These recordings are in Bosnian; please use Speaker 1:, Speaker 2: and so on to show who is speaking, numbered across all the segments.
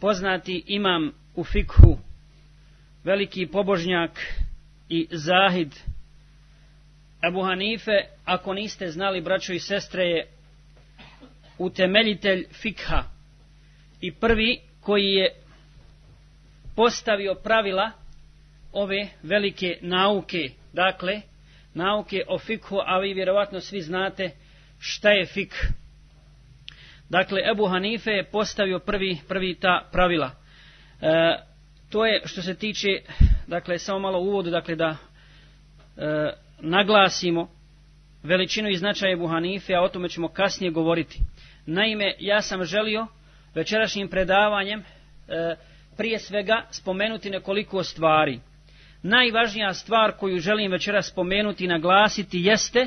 Speaker 1: poznati imam u fikhu, veliki pobožnjak i zahid, Ebu Hanife, ako niste znali, braćo i sestre, je utemeljitelj fikha i prvi koji je postavio pravila ove velike nauke, dakle, nauke o fikhu, a vi vjerovatno svi znate šta je fikh. Dakle, Ebu Hanife je postavio prvi, prvi ta pravila. E, to je što se tiče, dakle, samo malo uvodu, dakle, da e, naglasimo veličinu i značaj Ebu Hanife, a o tome ćemo kasnije govoriti. Naime, ja sam želio večerašnjim predavanjem e, prije svega spomenuti nekoliko stvari. Najvažnija stvar koju želim večera spomenuti i naglasiti jeste...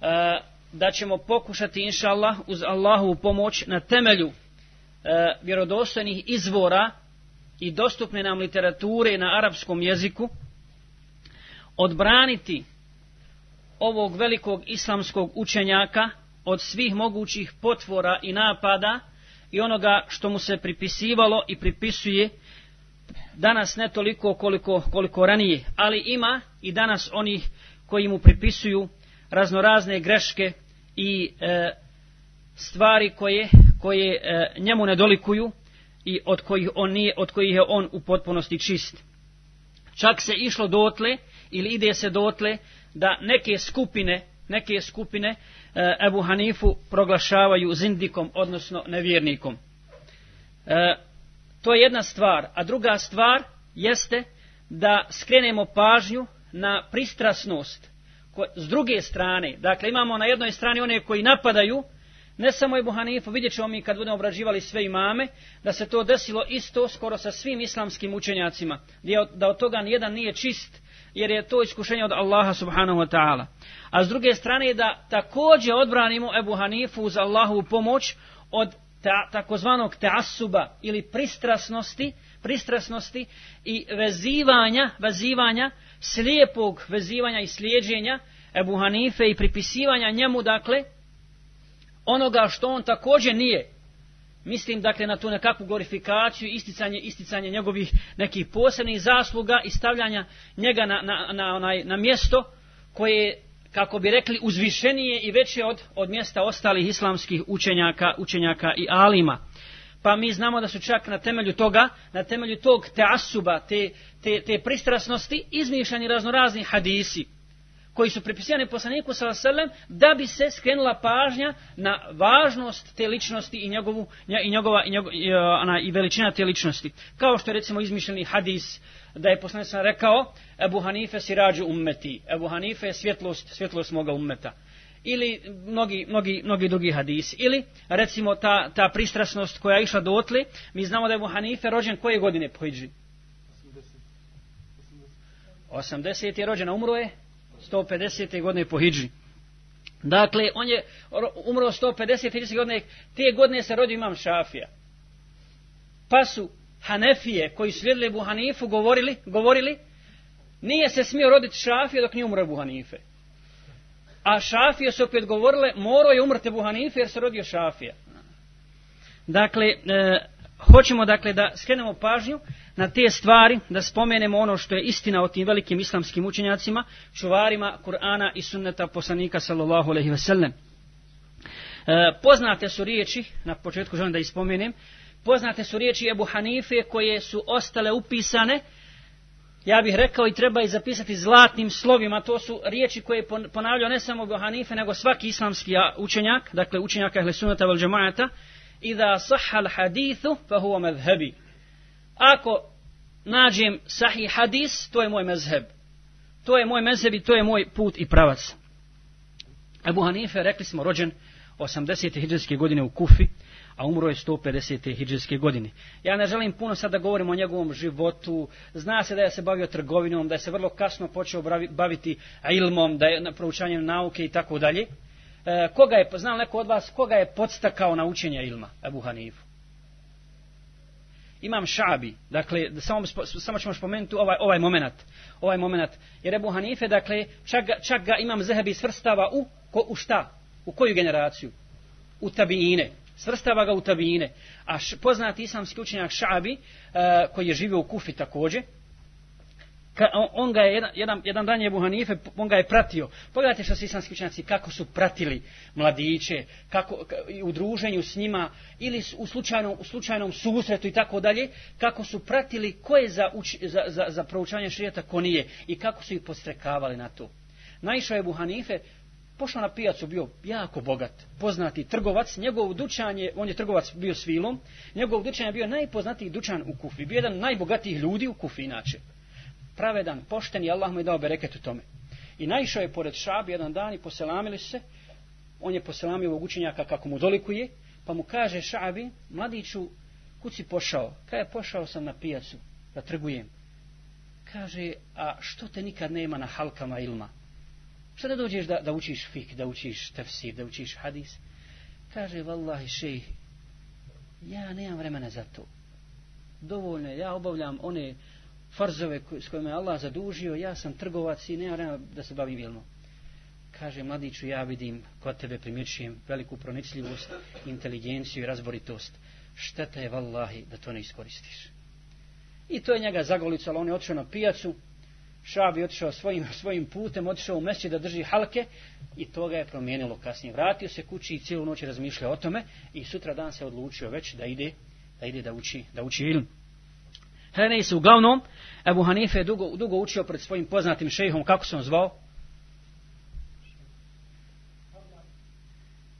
Speaker 1: E, da ćemo pokušati inša Allah uz Allahovu pomoć na temelju e, vjerodostojnih izvora i dostupne nam literature na arapskom jeziku odbraniti ovog velikog islamskog učenjaka od svih mogućih potvora i napada i onoga što mu se pripisivalo i pripisuje danas ne toliko koliko, koliko ranije, ali ima i danas onih koji mu pripisuju raznorazne greške i e, stvari koje koje e, njemu nedolikuju i od kojih on nije od kojih je on u potpunosti čist. Čak se išlo dotle ili ide se dotle da neke skupine, neke skupine e, Ebu Hanifu proglašavaju zindikom odnosno nevjernikom. E, to je jedna stvar, a druga stvar jeste da skrenemo pažnju na pristrasnost s druge strane, dakle imamo na jednoj strani one koji napadaju, ne samo Ebu Hanifu, vidjet ćemo mi kad budemo obrađivali sve imame, da se to desilo isto skoro sa svim islamskim učenjacima, da od toga nijedan nije čist, jer je to iskušenje od Allaha subhanahu wa ta'ala. A s druge strane je da također odbranimo Ebu Hanifu uz Allahu pomoć od ta, takozvanog teasuba ili pristrasnosti, pristrasnosti i vezivanja, vezivanja, slijepog vezivanja i slijedženja Ebu Hanife i pripisivanja njemu, dakle, onoga što on također nije. Mislim, dakle, na tu nekakvu glorifikaciju, isticanje, isticanje njegovih nekih posebnih zasluga i stavljanja njega na, na, na, onaj, na mjesto koje je, kako bi rekli, uzvišenije i veće od, od mjesta ostalih islamskih učenjaka, učenjaka i alima pa mi znamo da su čak na temelju toga, na temelju tog teasuba, te, te, te pristrasnosti, izmišljani raznorazni hadisi, koji su pripisivani poslaniku sa vaselem, da bi se skrenula pažnja na važnost te ličnosti i, njegovu, i, njegova, i, njegov, i, e, ona, i veličina te ličnosti. Kao što je recimo izmišljeni hadis, da je poslanik sa rekao, Ebu Hanife si rađu ummeti, Ebu Hanife je svjetlost, svjetlost moga ummeta ili mnogi, mnogi, mnogi drugi hadisi. Ili, recimo, ta, ta pristrasnost koja je išla dotli, mi znamo da je Muhanife rođen koje godine po Iđi? 80. je rođena, umro je 150. godine po Iđi. Dakle, on je umro 150. godine, te godine se rodio imam Šafija. Pa su Hanefije, koji slijedili Buhanifu, govorili, govorili, nije se smio roditi Šafija dok nije umro Buhanife. Hanife. A šafije su opet govorile, morao je umrti Buhanife jer se rodio šafija. Dakle, e, hoćemo dakle da skrenemo pažnju na te stvari, da spomenemo ono što je istina o tim velikim islamskim učenjacima, čuvarima Kur'ana i sunneta poslanika sallallahu alaihi ve sellem. E, poznate su riječi, na početku želim da ispomenem, poznate su riječi Ebu Hanife koje su ostale upisane uh, ja bih rekao i treba i zapisati zlatnim slovima, to su riječi koje je ponavljao ne samo Abu Hanife, nego svaki islamski učenjak, dakle učenjak Ahle Sunata vel Džemata, Iza sahal hadithu, fa huwa mezhebi. Ako nađem sahih hadis, to je moj mezheb. To je moj mezheb i to je moj put i pravac. Abu Hanife, rekli smo, rođen 80. hijđanske godine u Kufi, a umro je 150. hijđarske godine. Ja ne želim puno sada da govorim o njegovom životu, zna se da je se bavio trgovinom, da je se vrlo kasno počeo baviti ilmom, da je na proučanjem nauke i tako dalje. E, koga je, znam neko od vas, koga je podstakao na učenje ilma, Ebu Hanifu? Imam šabi, dakle, samo, samo ćemo spomenuti ovaj, ovaj moment, ovaj moment, jer Ebu Hanife, dakle, čak, čak ga imam zehebi svrstava u, ko, u šta? U koju generaciju? U tabiine, svrstava ga u tabine. A š, poznati islamski učenjak Šabi, e, koji je živio u Kufi također, ka, on, on ga je, jedan, jedan dan je Buhanife, on ga je pratio. Pogledajte što su islamski učenjaci, kako su pratili mladiće, kako, k, u druženju s njima, ili u slučajnom, u slučajnom susretu i tako dalje, kako su pratili ko je za, uč, za, za, za proučavanje širjeta, ko nije, i kako su ih postrekavali na to. Naišao je Buhanife, Hanife, pošao na pijacu, bio jako bogat, poznati trgovac, njegov dućan je, on je trgovac bio s vilom, njegov dućan je bio najpoznatiji dućan u Kufi, bio jedan najbogatijih ljudi u Kufi inače. Pravedan, pošten i Allah mu je dao bereket u tome. I naišao je pored šabi jedan dan i poselamili se, on je poselamio ovog učenjaka kako mu dolikuje, pa mu kaže šabi, mladiću, kud si pošao? Kaj je pošao sam na pijacu, da trgujem. Kaže, a što te nikad nema na halkama ilma? Što ne dođeš da, da učiš fik, da učiš tefsir, da učiš hadis? Kaže, vallahi šejh, ja nemam vremena za to. Dovoljno je, ja obavljam one farzove s kojima je Allah zadužio, ja sam trgovac i nemam vremena da se bavim ilmom. Kaže, mladiću, ja vidim kod tebe primjećujem veliku pronicljivost, inteligenciju i razboritost. Šteta je, vallahi, da to ne iskoristiš. I to je njega zagolicalo, on je otišao na pijacu, Šab je otišao svojim, svojim putem, otišao u mesje da drži halke i to ga je promijenilo kasnije. Vratio se kući i cijelu noć razmišljao o tome i sutra dan se odlučio već da ide da, ide da, uči, da uči ilm. Hrenej se uglavnom, Ebu Hanife je dugo, dugo učio pred svojim poznatim šejhom, kako se on zvao?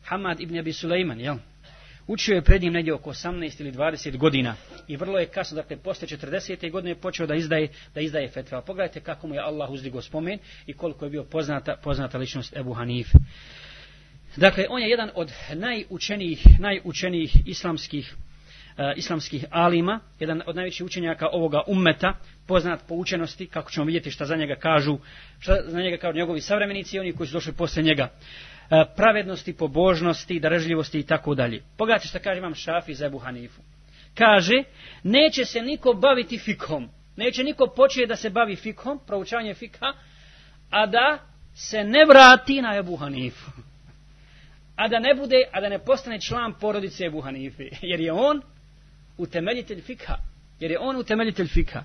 Speaker 1: Hamad ibn Abi Sulejman, jel? Učio je pred njim negdje oko 18 ili 20 godina i vrlo je kasno, dakle, posle 40. godine počeo da izdaje, da izdaje fetve. A pogledajte kako mu je Allah uzdigo spomen i koliko je bio poznata, poznata ličnost Ebu Hanif. Dakle, on je jedan od najučenijih, najučenijih islamskih eh, islamskih alima, jedan od najvećih učenjaka ovoga ummeta, poznat po učenosti, kako ćemo vidjeti šta za njega kažu, šta za njega kažu njegovi savremenici i oni koji su došli posle njega. Eh, pravednosti, pobožnosti, darežljivosti i tako dalje. Pogledajte šta kaže imam Šafi za Ebu Hanifu kaže, neće se niko baviti fikom, neće niko početi da se bavi fikom, proučanje fika, a da se ne vrati na Ebu Hanifu. A da ne bude, a da ne postane član porodice Ebu Hanife, jer je on utemeljitelj fikha. Jer je on utemeljitelj fikha.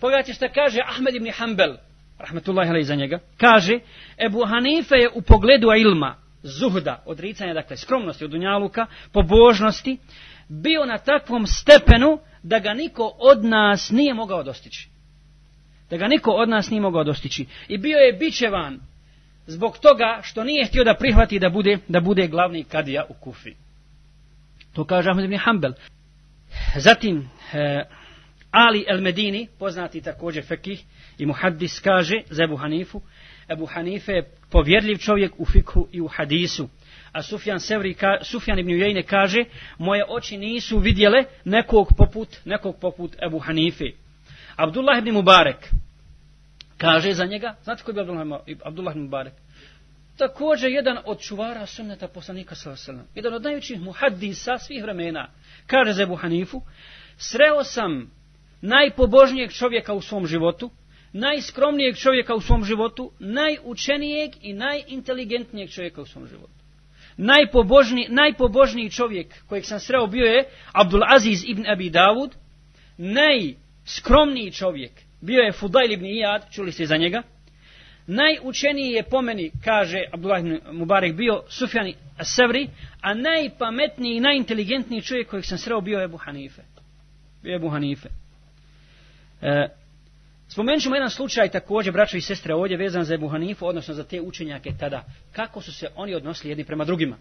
Speaker 1: Pogledajte što kaže Ahmed ibn Hanbel, rahmetullahi alaih za njega, kaže, Ebu Hanife je u pogledu ilma, zuhda, odricanja, dakle, skromnosti od unjaluka, pobožnosti, božnosti, bio na takvom stepenu da ga niko od nas nije mogao dostići. Da ga niko od nas nije mogao dostići. I bio je bićevan zbog toga što nije htio da prihvati da bude, da bude glavni kadija u Kufi. To kaže Ahmed ibn Hanbel. Zatim, eh, Ali el Medini, poznati također Fekih i Muhaddis, kaže za Ebu Hanifu, Ebu Hanife je povjerljiv čovjek u fikhu i u hadisu. A Sufjan, Sevri, ka, Sufjan ibn Ujajne kaže, moje oči nisu vidjele nekog poput, nekog poput Ebu Hanife. Abdullah ibn Mubarek kaže za njega, znate koji je Abdullah, Abdullah ibn Mubarek? Također jedan od čuvara sunneta poslanika sallam, jedan od najvećih muhaddisa svih vremena, kaže za Ebu Hanifu, sreo sam najpobožnijeg čovjeka u svom životu, najskromnijeg čovjeka u svom životu, najučenijeg i najinteligentnijeg čovjeka u svom životu najpobožni, najpobožniji čovjek kojeg sam sreo bio je Abdul Aziz ibn Abi Davud, najskromniji čovjek bio je Fudail ibn Iyad, čuli ste za njega, najučeniji je pomeni, kaže Abdullah ibn Mubarek, bio Sufjan Sevri, a najpametniji i najinteligentniji čovjek kojeg sam sreo bio je Abu Hanife. Bio je Abu Hanife. E, Spomenut ćemo jedan slučaj također, braćo i sestre, ovdje vezan za Ebu Hanifu, odnosno za te učenjake tada. Kako su se oni odnosili jedni prema drugima?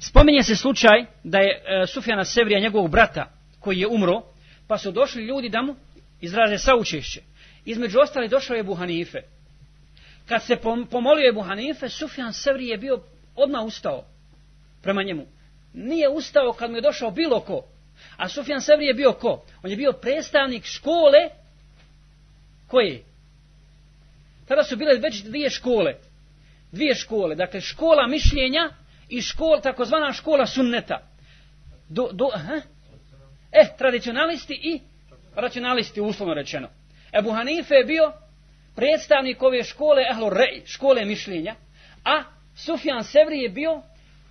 Speaker 1: Spominje se slučaj da je e, Sufjana Sevrija, njegovog brata, koji je umro, pa su došli ljudi da mu izraze saučešće. Između ostali došao je Ebu Hanife. Kad se pomolio Ebu Hanife, Sufjan Sevri je bio odmah ustao prema njemu. Nije ustao kad mu je došao bilo ko. A Sufjan Sevri je bio ko? On je bio predstavnik škole Koje? Tada su bile već dvije škole. Dvije škole. Dakle, škola mišljenja i škola, takozvana škola sunneta. Do, do, he? E, tradicionalisti i racionalisti, uslovno rečeno. Ebu Hanife je bio predstavnik ove škole, ehlo rej, škole mišljenja, a Sufjan Sevri je bio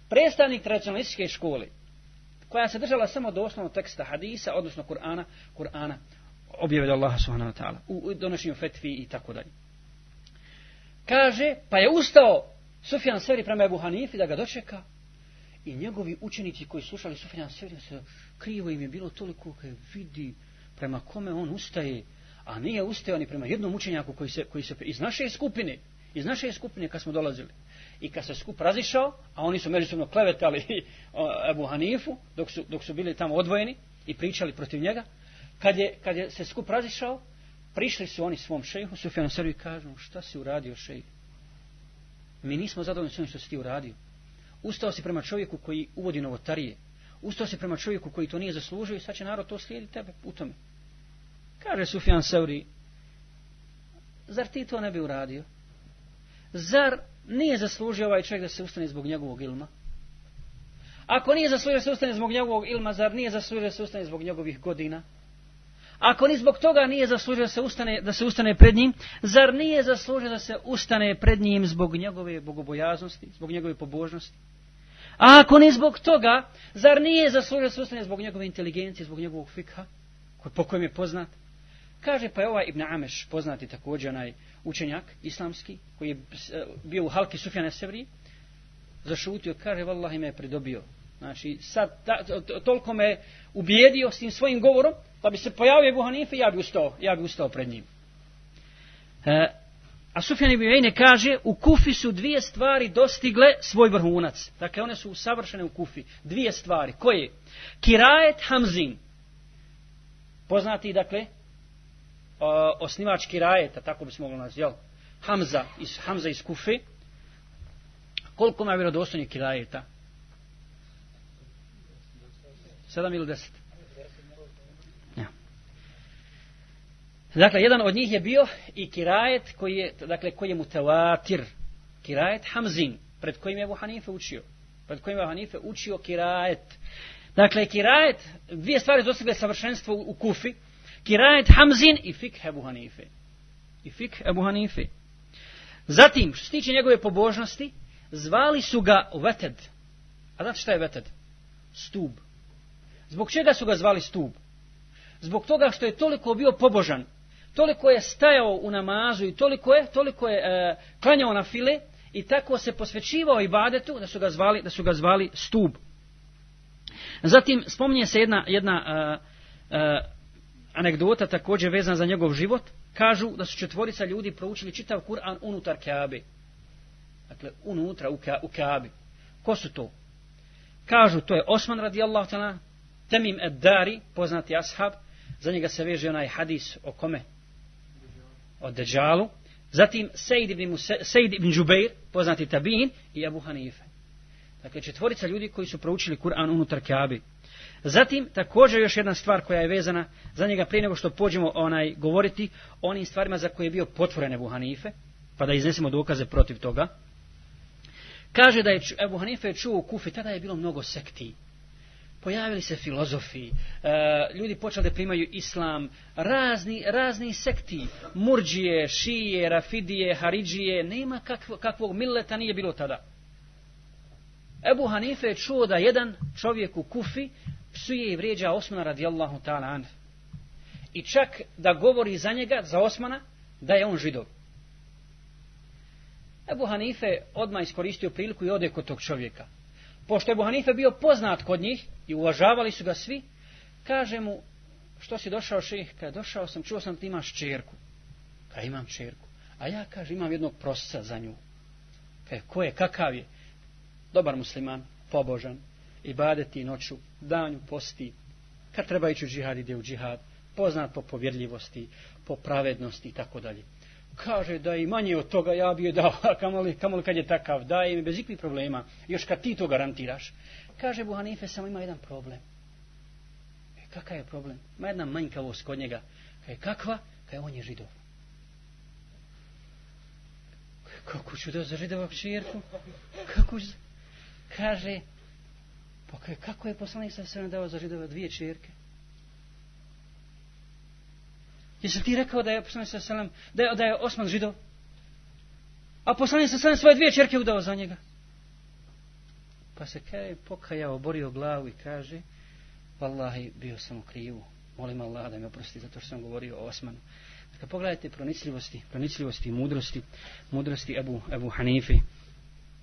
Speaker 1: predstavnik tradicionalističke škole, koja se držala samo do osnovnog teksta hadisa, odnosno Kur'ana, Kur'ana objavlja Allaha subhanahu wa ta'ala. U donošenju fetvi i tako dalje. Kaže, pa je ustao Sufjan Seri prema Ebu Hanifi da ga dočeka. I njegovi učenici koji slušali Sufjan Seri, se krivo im je bilo toliko kaj vidi prema kome on ustaje. A nije ustao ni prema jednom učenjaku koji se, koji se iz naše skupine, iz naše skupine kad smo dolazili. I kad se skup razišao, a oni su međusobno klevetali Ebu Hanifu dok su, dok su bili tamo odvojeni i pričali protiv njega, kad je, kad je se skup razišao, prišli su oni svom šejhu, Sufjanu Serviju i kažu, šta si uradio šejh? Mi nismo zadovoljni s onim što si ti uradio. Ustao si prema čovjeku koji uvodi novotarije. Ustao si prema čovjeku koji to nije zaslužio i sad će narod to slijedi tebe u tome. Kaže Sufjan Seuri, zar ti to ne bi uradio? Zar nije zaslužio ovaj čovjek da se ustane zbog njegovog ilma? Ako nije zaslužio da se ustane zbog njegovog ilma, zar nije zaslužio da se ustane zbog njegovih godina? Ako ni zbog toga nije zaslužio da se ustane, da se ustane pred njim, zar nije zaslužio da se ustane pred njim zbog njegove bogobojaznosti, zbog njegove pobožnosti? A ako ni zbog toga, zar nije zaslužio da se ustane zbog njegove inteligencije, zbog njegovog fikha, po kojem je poznat? Kaže pa je ovaj Ibn Ameš, poznati također onaj učenjak islamski, koji je e, bio u halki Sufjane Sevri, zašutio, kaže, vallaha me je pridobio. Znači, sad, ta, to, toliko me ubijedio s tim svojim govorom, pa bi se pojavio Ebu Hanife ja bi ustao, ja bi ustao pred njim. E, a Sufjan ibn Ujajne kaže, u Kufi su dvije stvari dostigle svoj vrhunac. Dakle, one su usavršene u Kufi. Dvije stvari. Koje? Kirajet Hamzin. Poznati, dakle, o, e, osnivač Kirajeta, tako bi se moglo nazvati, Hamza iz, Hamza iz Kufi. Koliko ima vjerodostojnje Kirajeta? Sedam ili deset? Dakle, jedan od njih je bio i kirajet koji je, dakle, koji je mutavatir. Kirajet Hamzin, pred kojim je Abu Hanife učio. Pred kojim je Abu Hanife učio kirajet. Dakle, kirajet, dvije stvari dosegle savršenstvo u Kufi. Kirajet Hamzin i fikh Abu Hanife. I fikh Abu Hanife. Zatim, što se tiče njegove pobožnosti, zvali su ga Veted. A znate šta je Veted? Stub. Zbog čega su ga zvali Stub? Zbog toga što je toliko bio pobožan, toliko je stajao u namazu i toliko je toliko je e, klanjao na file i tako se posvećivao ibadetu da su ga zvali da su ga zvali stub zatim spominje se jedna jedna e, e, anegdota također vezan za njegov život kažu da su četvorica ljudi proučili čitav Kur'an unutar Kabe dakle unutra u Kabe ko su to kažu to je Osman radijallahu ta'ala Temim Eddari, poznati ashab, za njega se veže onaj hadis o kome o Deđalu, zatim Sejid ibn, Sejid ibn Džubeir, poznati Tabin i Abu Hanife. Dakle, četvorica ljudi koji su proučili Kur'an unutar Kabe. Zatim, također još jedna stvar koja je vezana za njega prije nego što pođemo onaj govoriti o onim stvarima za koje je bio potvoren Ebu Hanife, pa da iznesemo dokaze protiv toga. Kaže da je Ebu Hanife čuo u Kufi, tada je bilo mnogo sektiji pojavili se filozofi, e, ljudi počeli da primaju islam, razni, razni sekti, murđije, šije, rafidije, haridžije, nema kakvo, kakvog milleta nije bilo tada. Ebu Hanife je čuo da jedan čovjek u kufi psuje i vrijeđa Osmana radijallahu ta'ala anf. I čak da govori za njega, za Osmana, da je on židov. Ebu Hanife odmah iskoristio priliku i ode kod tog čovjeka pošto je Buhanife bio poznat kod njih i uvažavali su ga svi, kaže mu, što si došao ših? Kada došao sam, čuo sam ti imaš čirku. Kada imam čirku. A ja, kaže, imam jednog prosca za nju. Kada ko je, kakav je? Dobar musliman, pobožan, i badeti noću, danju posti, kad treba ići u džihad, ide u džihad, poznat po povjerljivosti, po pravednosti i tako dalje kaže da i manje od toga ja bi je dao, a kamoli, kamoli kad je takav, daje mi bez ikvih problema, još kad ti to garantiraš. Kaže Abu Hanife, samo ima jedan problem. E, kakav je problem? Ima jedna manjkavost kod njega. Kaj, kakva? Kaj, on je židov. Kako ću da za židova čirku? Kako ću Kaže, pa kaj, kako je poslanik sa sve dao za židova dvije čirke? Jesi ti rekao da je poslanik sa selam da je, da je Osman židov? A poslanik sa selam svoje dvije čerke udao za njega. Pa se kaj pokajao, borio glavu i kaže Wallahi, bio sam u krivu. Molim Allah da mi oprosti zato što sam govorio o Osmanu. Dakle, pogledajte pronicljivosti, pronicljivosti i mudrosti, mudrosti Ebu, Ebu Hanifi.